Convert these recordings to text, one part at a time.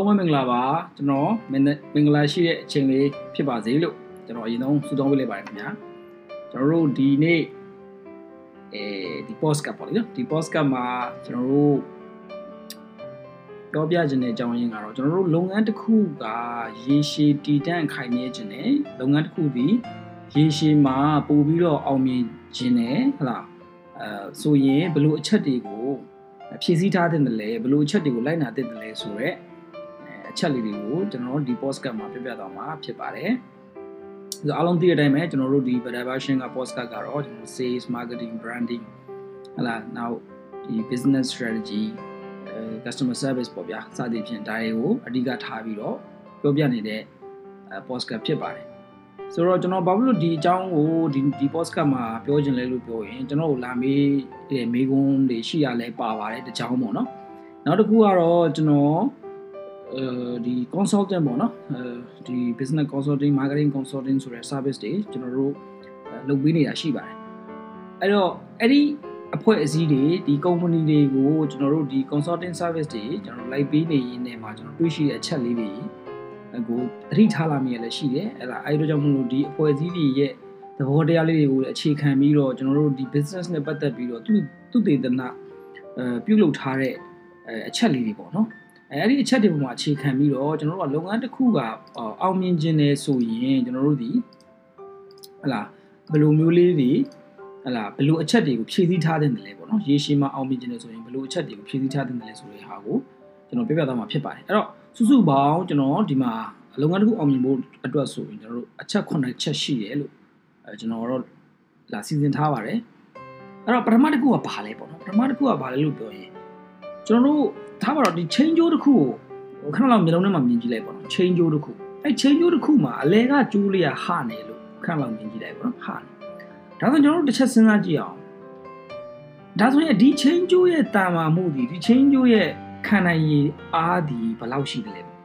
လုံးဝမင်္ဂလာပါကျွန်တော်မင်မင်္ဂလာရှိတဲ့အချိန်လေးဖြစ်ပါစေလို့ကျွန်တော်အရင်ဆုံးဆုတောင်းပေးလိုက်ပါတယ်ခင်ဗျာကျွန်တော်တို့ဒီနေ့အဲဒီ podcast ပေါ့လေနော်ဒီ podcast မှာကျွန်တော်တို့ပြောပြခြင်းတဲ့အကြောင်းရင်းကတော့ကျွန်တော်တို့လုပ်ငန်းတစ်ခုကရေရှည်တည်တံ့ခိုင်မြဲခြင်းနဲ့လုပ်ငန်းတစ်ခုဒီရေရှည်မှာပို့ပြီးတော့အောင်မြင်ခြင်းနဲ့ဟလာအဲဆိုရင်ဘလို့အချက်တွေကိုဖြည့်ဆည်းထားတဲ့တယ်ဘလို့အချက်တွေကိုလိုက်နာတဲ့တယ်ဆိုတော့ အချက်လေးတွေကိုကျွန်တော်တို့ဒီ podcast မှာပြပြသွားမှာဖြစ်ပါတယ်။ဆိုအားလုံးသိတဲ့အတိုင်းပဲကျွန်တော်တို့ဒီ better version က podcast ကတော့ကျွန်တော် sales marketing branding ဟလာ now ဒီ business strategy customer service ပေါ့ဗျာစသည်ဖြင့်ဒါတွေကိုအဓိကထားပြီးတော့ပြောပြနေတဲ့ podcast ဖြစ်ပါတယ်။ဆိုတော့ကျွန်တော်ဘာလို့ဒီအကြောင်းကိုဒီဒီ podcast မှာပြောချင်လဲလို့ပြောရင်ကျွန်တော်တို့လာမေးတဲ့မေးခွန်းတွေရှိရလဲပါပါတယ်တကြောင်းပေါ့နော်။နောက်တစ်ခုကတော့ကျွန်တော်အဲ ဒီ consultant ပေါ့နော်အဲဒီ business consulting marketing consulting ဆိုတဲ့ service တွေကျွန်တော်တို့လုပ်ပေးနေတာရှိပါတယ်အဲ့တော့အဲ့ဒီအဖွဲ့အစည်းတွေဒီ company တွေကိုကျွန်တော်တို့ဒီ consulting service တွေကျွန်တော်လိုက်ပေးနေရင်းနဲ့မှာကျွန်တော်တွေ့ရှိတဲ့အချက်လေးတွေကိုသတိထားလာမိရလည်းရှိတယ်အဲ့ဒါအဲ့တို့ကြောင့်မလို့ဒီအဖွဲ့အစည်းတွေရဲ့သဘောတရားလေးတွေကိုအခြေခံပြီးတော့ကျွန်တော်တို့ဒီ business နဲ့ပတ်သက်ပြီးတော့သူသူတည်တနာအဲပြုလုပ်ထားတဲ့အချက်လေးတွေပေါ့နော် အဲ့ဒီအချက်တွေပေါ်မှာအခြေခံပြီးတော့ကျွန်တော်တို့ကလုပ်ငန်းတစ်ခုကအောင်မြင်ခြင်းနဲ့ဆိုရင်ကျွန်တော်တို့ဒီဟလာဘယ်လိုမျိုးလေးတွေဟလာဘယ်လိုအချက်တွေကိုဖြည့်ဆည်းထားတဲ့တယ်လဲပေါ့နော်ရေရှည်မှာအောင်မြင်ခြင်းနဲ့ဆိုရင်ဘယ်လိုအချက်တွေကိုဖြည့်ဆည်းထားတဲ့တယ်လဲဆိုတဲ့ဟာကိုကျွန်တော်ပြပြသွားမှာဖြစ်ပါတယ်အဲ့တော့စုစုပေါင်းကျွန်တော်ဒီမှာလုပ်ငန်းတစ်ခုအောင်မြင်ဖို့အတွက်ဆိုရင်ကျွန်တော်တို့အချက်9ချက်ရှိတယ်လို့အဲကျွန်တော်တို့လာစီစဉ်ထားပါတယ်အဲ့တော့ပထမတစ်ခုကဘာလဲပေါ့နော်ပထမတစ်ခုကဘာလဲလို့ပြောရင်ကျွန်တော်တို့ ထားပါတော့ဒီ chain ကြိုးတစ်ခုကိုခဏလောက်မျိုးလုံးထဲမှာမြင်ကြည့်လိုက်ပါတော့ chain ကြိုးတစ်ခုအဲ chain ကြိုးတစ်ခုမှာအလဲကကျိုးလေးကဟနေလို့ခဏလောက်မြင်ကြည့်လိုက်ပါတော့ဟနေဒါဆိုကျွန်တော်တို့တစ်ချက်စဉ်းစားကြည့်အောင်ဒါဆိုရင်ဒီ chain ကြိုးရဲ့တာမာမှုဒီဒီ chain ကြိုးရဲ့ခံနိုင်ရည်အားဒီဘယ်လောက်ရှိတယ်လဲပေါ့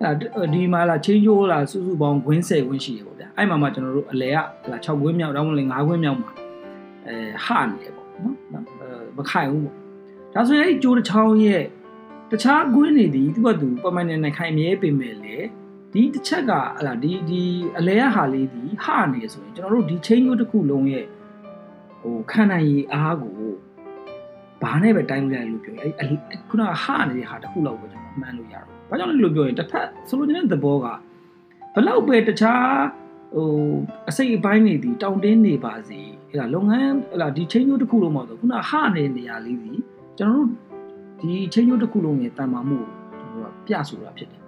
အဲ့ဒါဒီမှာလာ chain ကြိုးလာစုစုပေါင်းခွင်း10ခွင်းရှိတယ်ပေါ့ဗျာအဲ့မှာမှကျွန်တော်တို့အလဲကလာ6ခွင်းမြောက်တော့မလဲ9ခွင်းမြောက်မှာအဲဟနေတယ်ပေါ့နော်မခိုင်ဘူးပေါ့ ဒါဆိုရင်အဲ့ဒီကြိုးတစ်ချောင်းရဲ့တခြားကွင်းနေသည်သူ့ဘက်သူပမန်နေနိုင်ခိုင်မြဲပင်မဲ့လေဒီတစ်ချက်ကဟလာဒီဒီအလဲရဟာလေးဒီဟနေဆိုရင်ကျွန်တော်တို့ဒီချင်းကျိုးတစ်ခုလုံးရဲ့ဟိုခံနိုင်ရည်အားကိုဘာနဲ့ပဲတိုင်းလို့ရတယ်လို့ပြောရင်အဲ့ခုနကဟနေတဲ့ဟာတစ်ခုလောက်ပဲကျွန်တော်မှန်းလို့ရတော့။ဘာကြောင့်လဲလို့ပြောရင်တစ်ဖက်ဆိုလိုချင်တဲ့သဘောကဘလောက်ပဲတခြားဟိုအစိတ်အပိုင်းနေသည်တောင်းတင်းနေပါစေအဲ့ဒါလုပ်ငန်းအဲ့ဒါဒီချင်းကျိုးတစ်ခုလုံးမှာဆိုခုနဟနေတဲ့နေရာလေးဒီ ကျွန်တော်တို့ဒီချင်းရုပ်တစ်ခုလုံးရဲ့တန်မာမှုကိုကျွန်တော်တို့ကပြဆိုတာဖြစ်တယ်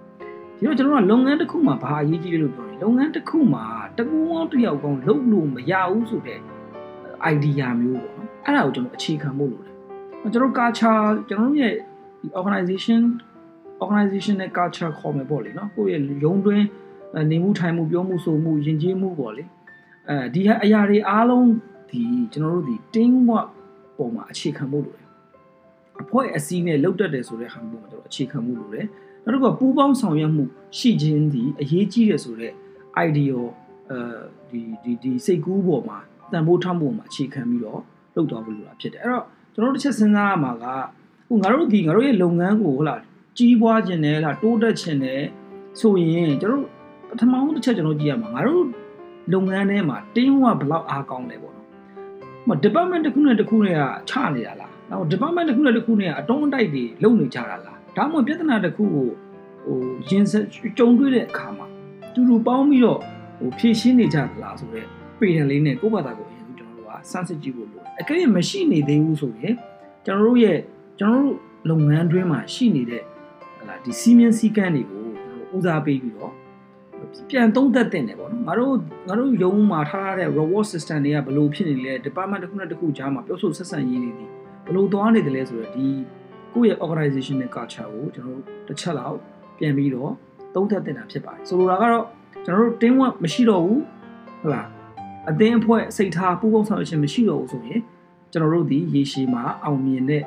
ဒီတော့ကျွန်တော်တို့ကလုပ်ငန်းတစ်ခုမှာဘာအရေးကြီးလဲလို့ပြောရင်လုပ်ငန်းတစ်ခုမှာတကူအောင်တယောက်ကောင်လုပ်လို့မရဘူးဆိုတဲ့ idea မျိုးပေါ့နော်အဲ့ဒါကိုကျွန်တော်အခြေခံဖို့လိုတယ်ကျွန်တော် culture ကျွန်တော်တို့ရဲ့ organization organization နဲ့ culture ခေါ်မယ်ပေါ့လေနော်ကိုယ့်ရဲ့ရုံးတွင်းနေမှုထိုင်မှုပြောမှုဆိုမှုယဉ်ကျေးမှုပေါ့လေအဲဒီအရာတွေအားလုံးဒီကျွန်တော်တို့ဒီ team work ပုံမှာအခြေခံဖို့လိုတယ် အဖွဲ့အစည်းနဲ့လောက်တတ်တယ်ဆိုတဲ့ဟာမျိုးမှာကျွန်တော်အခြေခံမှုလိုတယ်နောက်တစ်ခုကပူးပေါင်းဆောင်ရွက်မှုရှိခြင်းဒီအရေးကြီးတယ်ဆိုတဲ့ idea အဲဒီဒီဒီစိတ်ကူးပေါ်မှာတန်ဖိုးထောက်ဖို့မှာအခြေခံပြီးတော့လုပ်သွားဖို့လိုတာဖြစ်တယ်အဲ့တော့ကျွန်တော်တို့တစ်ချက်စဉ်းစားရမှာကဟိုငါတို့ဒီငါတို့ရဲ့လုပ်ငန်းကိုဟုတ်လားကြီးပွားခြင်းနဲ့လားတိုးတက်ခြင်းနဲ့ဆိုရင်ကျွန်တော်တို့ပထမဆုံးတစ်ချက်ကျွန်တော်ကြည့်ရမှာငါတို့လုပ်ငန်းထဲမှာတင်းဝဘလောက်အားကောင်းလဲပေါ့နော်ဟို department တစ်ခုနဲ့တစ်ခုနဲ့ကချနေတာလားနောက် department တစ်ခုနဲ့တစ်ခုနဲ့အတုံးအတိုက်တွေလုပ်နေကြတာလားဒါမှမဟုတ်ပြဿနာတစ်ခုကိုဟိုရင်စကြုံတွေ့တဲ့အခါမှာတူတူပေါင်းပြီးတော့ဟိုဖြည့်ရှင်းနေကြသလားဆိုတော့ပေတံလေးနဲ့ကိုယ့်ဘာသာကိုအရင်ကျွန်တော်တို့ကစမ်းစစ်ကြည့်ဖို့လိုတယ်အကယ်၍မရှိနေသေးဘူးဆိုရင်ကျွန်တော်တို့ရဲ့ကျွန်တော်တို့လုပ်ငန်းတွင်းမှာရှိနေတဲ့ဟလာဒီစီမင်းစည်းကမ်းတွေကိုကျွန်တော်ဦးစားပေးပြီးတော့ ပြန်သုံးသပ်တင်တယ်ပေါ့နော်ငါတို့ငါတို့ရုံးမှာထားရတဲ့ reward system တွေကဘယ်လိုဖြစ်နေလဲ department တစ်ခုနဲ့တစ်ခုကြားမှာပြောဆိုဆက်ဆံရေးတွေဒီဘယ်လိုသွားနေတယ်လဲဆိုတော့ဒီကိုယ့်ရဲ့ organization နဲ့ culture ကိုကျွန်တော်တို့တစ်ချက်လောက်ပြန်ပြီးတော့သုံးသပ်တင်တာဖြစ်ပါတယ်ဆိုလိုတာကတော့ကျွန်တော်တို့ team work မရှိတော့ဘူးဟုတ်လားအသင်းအဖွဲ့စိတ်ထားပူးပေါင်းဆောင်ရွက်ခြင်းမရှိတော့ဘူးဆိုရင်ကျွန်တော်တို့ဒီရေရှည်မှာအောင်မြင်တဲ့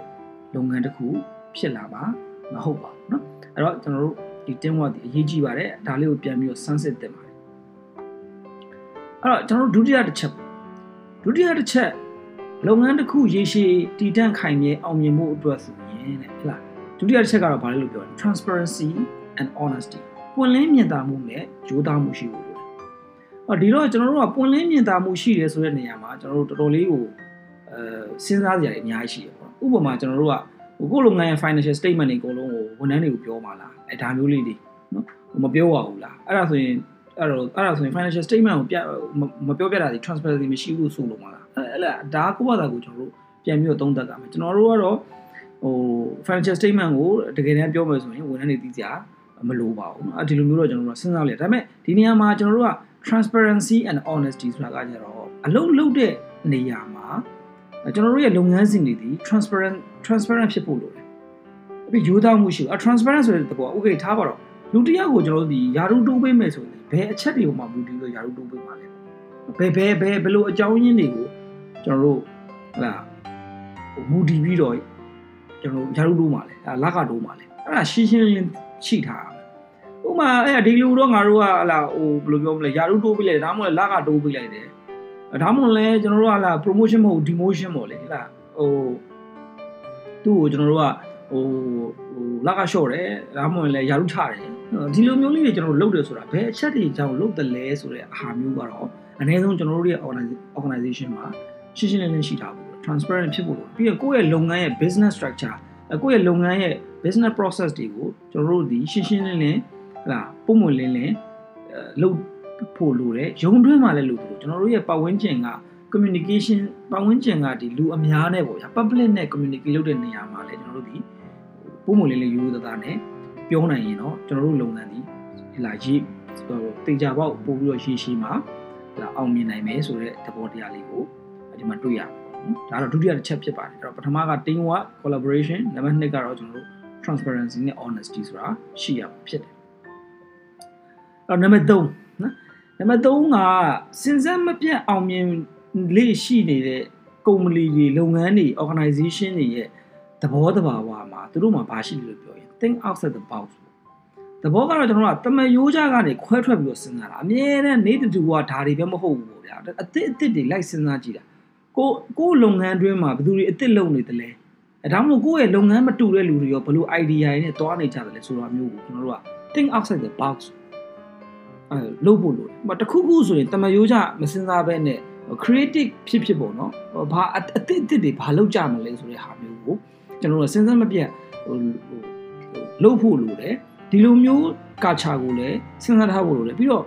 လုပ်ငန်းတစ်ခုဖြစ်လာမှာမဟုတ်ပါဘူးเนาะအဲ့တော့ကျွန်တော်တို့ ဒီ team work ဒီအရေးကြီးပါတယ်ဒါလေးကိုပြန်ပြီးတော့ sunset တင်ပါတယ်အဲ့တော့ကျွန်တော်တို့ဒုတိယတစ်ချက်ဒုတိယတစ်ချက်လုပ်ငန်းတစ်ခုရေရှည်တည်တံ့ခိုင်မြဲအောင်မြင်မှုအတွက်ဆိုရင်တဲ့ဟုတ်လားဒုတိယတစ်ချက်ကတော့ဘာလဲလို့ပြောတယ် transparency and honesty ပွင့်လင်းမြင်သာမှုနဲ့ရိုးသားမှုရှိဖို့လိုတယ်အော်ဒီတော့ကျွန်တော်တို့ကပွင့်လင်းမြင်သာမှုရှိတယ်ဆိုတဲ့နေရာမှာကျွန်တော်တို့တော်တော်လေးကိုအဲစဉ်းစားစရာတွေအများကြီးရှိတယ်ပေါ့ဥပမာကျွန်တော်တို့က ဟိုကိုလုပ်ငန်းရဲ့ financial statement တွေအကုန်လုံးကိုဝန်ထမ်းတွေကိုပြောပါလားအဲဒါမျိုးလေးတွေနော်မပြောပါဘူးလားအဲ့ဒါဆိုရင်အဲ့တော့အဲ့ဒါဆိုရင် financial statement ကိုပြမပြောပြတာဒီ transparency မရှိဘူးဆိုလို့မလားအဲ့အဲ့ဒါကိုယ့်ဘာသာကိုကျွန်တော်တို့ပြန်ပြီးတော့သုံးသပ်ကြမယ်ကျွန်တော်တို့ကတော့ဟို financial statement ကိုတကယ်တမ်းပြောမယ်ဆိုရင်ဝန်ထမ်းတွေသိကြမလိုပါဘူးเนาะအဲဒီလိုမျိုးတော့ကျွန်တော်တို့စဉ်းစားလိုက်ဒါပေမဲ့ဒီနေရာမှာကျွန်တော်တို့က transparency and honesty ဆိုတာကကြတော့အလုံးလုံးတဲ့နေရာမှာ ကျွန်တော်တို့ရဲ့လုပ်ငန်းစဉ်တွေဒီ transparent transparent ဖြစ်ဖို့လိုတယ်အပြီးရိုးသားမှုရှိဘူးအ transparent ဆိုတဲ့တဘော okay ထားပါတော့လူတစ်ယောက်ကိုကျွန်တော်တို့ဒီယာရုတိုးပေးမယ်ဆိုရင်ဘယ်အချက်တွေကိုမှမူတည်လို့ယာရုတိုးပေးမှာလဲဘယ်ဘယ်ဘယ်ဘယ်လိုအကြောင်းရင်းတွေကိုကျွန်တော်တို့ဟလာမူတည်ပြီးတော့ကျွန်တော်ယာရုတိုးမှာလဲအဲလက်ကတိုးမှာလဲအဲ့ဒါရှင်းရှင်းလင်းလင်းရှိထားတာဥမာအဲ့ဒီလူတော့ငါတို့ကဟလာဟိုဘယ်လိုပြောမလဲယာရုတိုးပေးလိုက်တယ်ဒါမှမဟုတ်လက်ကတိုးပေးလိုက်တယ် ဒါမှမဟုတ်လဲကျွန်တော်တို့ကဟလာ promotion မဟုတ် demotion ပေါ့လေဟလာဟိုသူ့ကိုကျွန်တော်တို့ကဟိုဟိုလက်ကလျှော့တယ်ဒါမှမဟုတ်လဲယာရုချတယ်ဒီလိုမျိုးလေးတွေကျွန်တော်တို့လုပ်တယ်ဆိုတာဘယ်အချက်တွေကြောင့်လုပ်တယ်လဲဆိုတဲ့အာမျိုးကတော့အနည်းဆုံးကျွန်တော်တို့ရဲ့ organization မှာရှင်းရှင်းလင်းလင်းရှိထားဖို့ transparent ဖြစ်ဖို့လိုပြီးတော့ကိုယ့်ရဲ့လုပ်ငန်းရဲ့ business structure ကိုယ့်ရဲ့လုပ်ငန်းရဲ့ business process တွေကိုကျွန်တော်တို့ဒီရှင်းရှင်းလင်းလင်းဟလာပုံမလင်းလင်းလုပ် ဖို့လိုတယ်ရုံတွင်းမှာလည်းလုပ်ဖို့ကျွန်တော်တို့ရဲ့ပတ်ဝန်းကျင်က communication ပတ်ဝန်းကျင်ကဒီလူအများနဲ့ပေါ့ဗျာ public နဲ့ communicate လုပ်တဲ့နေရာမှာလည်းကျွန်တော်တို့ဒီပုံမလင်းလင်းရိုးသားသားနဲ့ပြောနိုင်ရင်တော့ကျွန်တော်တို့လုပ်ငန်းဒီလာရေးတေချာပေါက်ပို့ပြီးတော့ရှေ့ရှေ့မှာလာအောင်မြင်နိုင်မယ်ဆိုတဲ့သဘောတရားလေးကိုဒီမှာတွေ့ရပါဘူးဒါတော့ဒုတိယတစ်ချက်ဖြစ်ပါတယ်အဲ့တော့ပထမက team work collaboration နံပါတ်2ကတော့ကျွန်တော်တို့ transparency နဲ့ honesty ဆိုတာရှိရဖြစ်တယ်အဲ့တော့နံပါတ်3နော် နံပါတ်3ကစဉ်ဆက်မပြတ်အောင်မြင်လေးရှိနေတဲ့ကုမ္ပဏီတွေလုပ်ငန်းတွေ organization တွေရဲ့သဘောတဘာဝမှာသူတို့မှာဘာရှိလို့ပြောရင် think outside the box သဘောကတော့ကျွန်တော်ကတမယိုးကြကနေခွဲထွက်ပြီးတော့စဉ်းစားတာအမြဲတမ်းနေတူကဒါတွေပဲမဟုတ်ဘူးပေါ့ဗျာအစ်စ်အစ်စ်တွေလိုက်စဉ်းစားကြည့်တာကိုကိုလုပ်ငန်းတွင်းမှာဘယ်သူတွေအစ်စ်လုပ်နေတယ်လဲအဲဒါမှမဟုတ်ကိုယ့်ရဲ့လုပ်ငန်းမတူတဲ့လူတွေရောဘယ်လို idea တွေနဲ့တွားနေကြတယ်လဲဆိုတာမျိုးကိုကျွန်တော်တို့က think outside the box အဲ လုပ်ဖို့လိုတယ်တခုခုဆိုရင်တမယိုးကြမစင်စားဘဲနဲ့ creative ဖြစ်ဖြစ်ပေါ့နော်ဘာအစ်စ်အစ်စ်တွေဘာလောက်ကြမလဲဆိုတဲ့ဟာမျိုးကိုကျွန်တော်တို့စဉ်းစားမပြတ်ဟိုလုပ်ဖို့လိုတယ်ဒီလိုမျိုးကာချာကိုလည်းစဉ်းစားထားဖို့လိုတယ်ပြီးတော့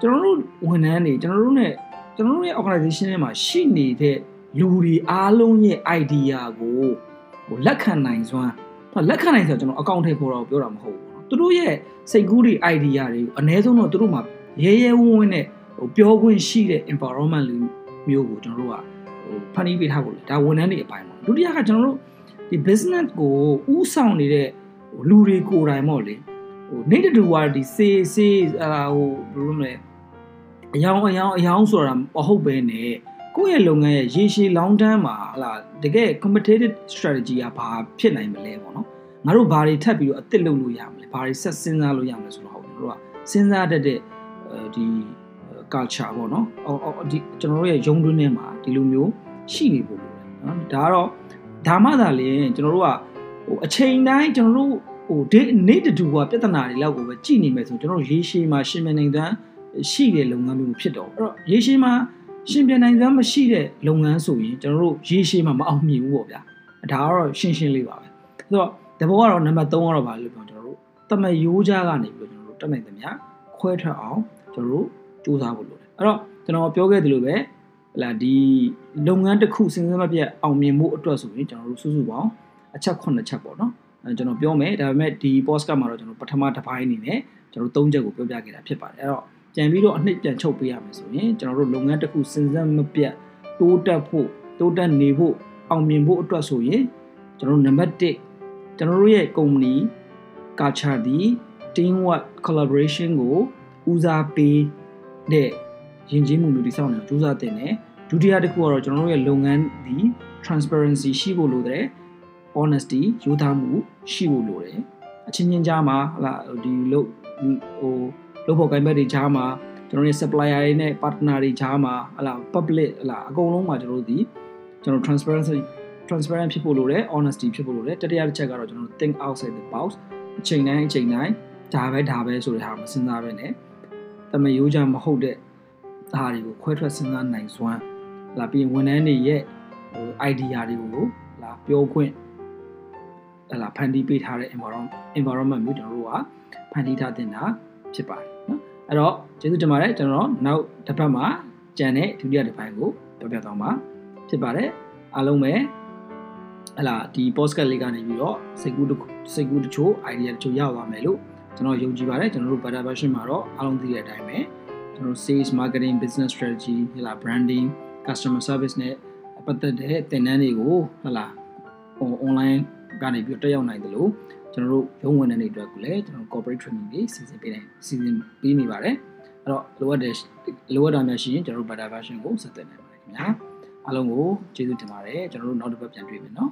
ကျွန်တော်တို့ဝန်ထမ်းတွေကျွန်တော်တို့ ਨੇ ကျွန်တော်တို့ရဲ့ organization ထဲမှာရှိနေတဲ့လူတွေအားလုံးရဲ့ idea ကိုဟိုလက်ခံနိုင်စွမ်းလက်ခံနိုင်ဆိုတော့ကျွန်တော်အကောင့်ထဲပေါ်တော့ပြောတာမဟုတ်ဘူး သူတို့ရဲ့စိတ်ကူးတွေ idea တွေကိုအ ਨੇ ဆုံးတော့သူတို့မှာရဲရဲဝံ့ဝံ့နဲ့ဟိုပြောခွင့်ရှိတဲ့ environment မျိုးကိုကျွန်တော်တို့ကဟိုဖန်တီးပေးထားဖို့လေဒါဝန်ထမ်းတွေအပိုင်းပါဒုတိယကကျွန်တော်တို့ဒီ business ကိုဥဆောင်နေတဲ့လူတွေကိုယ်တိုင်ပေါ့လေဟိုနေတူဝါဒီစေးစေးအာဟိုဘယ်လိုလဲအယောင်အယောင်အယောင်ဆိုတာမဟုတ်ပဲနဲ့ကိုယ့်ရဲ့လုပ်ငန်းရဲ့ရေရှည် long term မှာဟလာတကယ် competitive strategy ကဘာဖြစ်နိုင်မလဲပေါ့နော် ငါတို့ဘာတွေထပ်ပြီးတော့အသစ်လုပ်လို့ရမလဲဘာတွေဆက်စဉ်းစားလို့ရမလဲဆိုတော့ဟုတ်တို့ကစဉ်းစားတတ်တဲ့ဒီ culture ပေါ့နော်ဒီကျွန်တော်တို့ရဲ့ယုံတွင်းထဲမှာဒီလိုမျိုးရှိနေဖို့လိုတယ်နော်ဒါကတော့ဒါမှသာလျှင်ကျွန်တော်တို့ကဟိုအချိန်တိုင်းကျွန်တော်တို့ဟိုဒီနေ့တူကပြဿနာတွေလောက်ကိုပဲကြည်နေမယ်ဆိုကျွန်တော်တို့ရေရှည်မှာရှင်ပြနိုင်တဲ့ရှိတဲ့လုပ်ငန်းမျိုးဖြစ်တော့အဲ့တော့ရေရှည်မှာရှင်ပြနိုင်တဲ့မရှိတဲ့လုပ်ငန်းဆိုရင်ကျွန်တော်တို့ရေရှည်မှာမအောင်မြင်ဘူးပေါ့ဗျာဒါကတော့ရှင်းရှင်းလေးပါပဲဆိုတော့ တဘောကတော့နံပါတ်3ကတော့ဗာလို့ပြောကျွန်တော်တို့တမယိုးကြားကနေပြီးတော့ကျွန်တော်တို့တက်နိုင်သမျှခွဲထွက်အောင်ကျွန်တော်တို့စူးစမ်းဖို့လိုတယ်အဲ့တော့ကျွန်တော်ပြောခဲ့သလိုပဲဟလာဒီလုပ်ငန်းတစ်ခုစဉ်းစားမပြတ်အောင်မြင်မှုအတွက်ဆိုရင်ကျွန်တော်တို့စုစုပေါင်းအချက်9ချက်ပေါ့နော်အဲကျွန်တော်ပြောမယ်ဒါပေမဲ့ဒီ podcast မှာတော့ကျွန်တော်ပထမတစ်ပိုင်းအနေနဲ့ကျွန်တော်၃ချက်ကိုပြောပြခဲ့တာဖြစ်ပါတယ်အဲ့တော့ကြံပြီးတော့အနှစ်ပြန်ချုပ်ပေးရမယ်ဆိုရင်ကျွန်တော်တို့လုပ်ငန်းတစ်ခုစဉ်းစားမပြတ်တိုးတက်ဖို့တိုးတက်နေဖို့အောင်မြင်ဖို့အတွက်ဆိုရင်ကျွန်တော်တို့နံပါတ်1 ကျွန်တော်တို့ရဲ့ company culture ဒီ team work collaboration ကိုဦးစားပေးတဲ့ယဉ်ကျေးမှုမျိုးတိစောင့်နေကြိုးစားတင်တယ်ဒုတိယတစ်ခုကတော့ကျွန်တော်တို့ရဲ့လုပ်ငန်းဒီ transparency ရှိဖို့လိုတယ် honesty ရိုးသားမှုရှိဖို့လိုတယ်အချင်းချင်းကြားမှာဟလာဒီလို့ဟိုလုပ်ဖို့ကိုင်းဘက်တွေကြားမှာကျွန်တော်တို့ supplier တွေနဲ့ partner တွေကြားမှာဟလာ public ဟလာအကုန်လုံးမှာကျွန်တော်တို့ဒီကျွန်တော် transparency transparent ဖြစ်ဖို့လိုတယ် honesty ဖြစ်ဖို့လိုတယ်တတိယတစ်ချက်ကတော့ကျွန်တော်တို့ think outside the box အချိန်တိုင်းအချိန်တိုင်းဒါပဲဒါပဲဆိုတဲ့ဟာမစဉ်းစားပဲနဲ့တမယိုးကြမဟုတ်တဲ့ဒါတွေကိုခွဲထွက်စဉ်းစားနိုင်စွမ်းလာပြီးဝန်ထမ်းတွေရဲ့ဟို idea တွေကိုလာပြောခွင့်ဟလာဖန်တီးပေးထားတဲ့ environment environment မျိုးကျွန်တော်တို့ကဖန်တီးထားတင်တာဖြစ်ပါတယ်နော်အဲ့တော့ကျေးဇူးတင်ပါတယ်ကျွန်တော်နောက်တစ်ပတ်မှာကြံတဲ့ဒုတိယတစ်ပိုင်းကိုပြောပြသွားမှာဖြစ်ပါတယ်အားလုံးပဲ ဟလာဒီ podcast လေးကနေပြီးတော့စိတ်ကူးစိတ်ကူးတချို့ idea တချို့ရသွားမယ်လို့ကျွန်တော်ယုံကြည်ပါတယ်ကျွန်တော်တို့ better version မှာတော့အားလုံးသိတဲ့အတိုင်းပဲကျွန်တော် sales marketing business strategy ဟလာ branding customer service နဲ့ပတ်သက်တဲ့သင်တန်းတွေကိုဟလာ online ကနေပြီးတက်ရောက်နိုင်တယ်လို့ကျွန်တော်တို့ရုံးဝန်ထမ်းတွေအတွက်ကိုလည်းကျွန်တော် corporate training တွေစီစဉ်ပေးနေစီစဉ်ပေးနေပါတယ်အဲ့တော့လိုအပ်တဲ့လိုအပ်တာများရှိရင်ကျွန်တော်တို့ better version ကိုဆက်သွယ်နိုင်ပါတယ်ခင်ဗျာ အားလုံးကိုကျေးဇူးတင်ပါတယ်ကျွန်တော်တို့နောက်တစ်ပတ်ပြန်တွေ့မယ်နော်